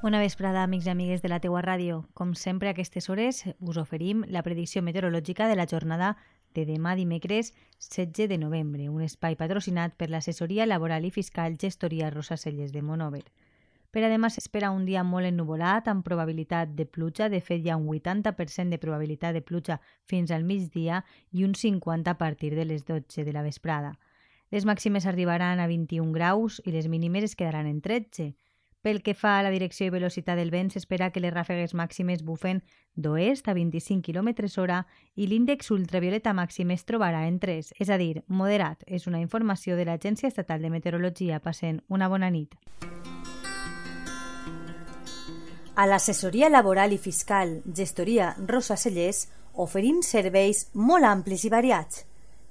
Bona vesprada, amics i amigues de la teua ràdio. Com sempre, a aquestes hores us oferim la predicció meteorològica de la jornada de demà dimecres 16 de novembre, un espai patrocinat per l'assessoria laboral i fiscal Gestoria Rosa Celles de Monover. Per a demà s'espera un dia molt ennuvolat, amb probabilitat de pluja, de fet hi ha un 80% de probabilitat de pluja fins al migdia i un 50% a partir de les 12 de la vesprada. Les màximes arribaran a 21 graus i les mínimes es quedaran en 13 pel que fa a la direcció i velocitat del vent, s'espera que les ràfegues màximes bufen d'oest a 25 km hora i l'índex ultravioleta màxim es trobarà en 3, és a dir, moderat. És una informació de l'Agència Estatal de Meteorologia. Passent una bona nit. A l'assessoria laboral i fiscal Gestoria Rosa Cellers oferim serveis molt amplis i variats,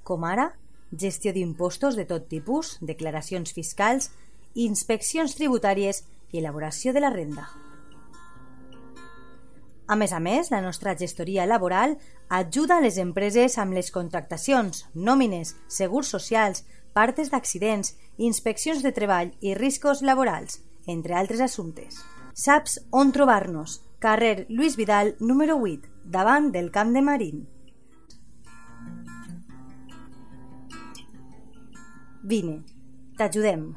com ara gestió d'impostos de tot tipus, declaracions fiscals, inspeccions tributàries i elaboració de la renda. A més a més, la nostra gestoria laboral ajuda les empreses amb les contractacions, nòmines, segurs socials, partes d'accidents, inspeccions de treball i riscos laborals, entre altres assumptes. Saps on trobar-nos? Carrer Lluís Vidal, número 8, davant del Camp de Marín. Vine, t'ajudem.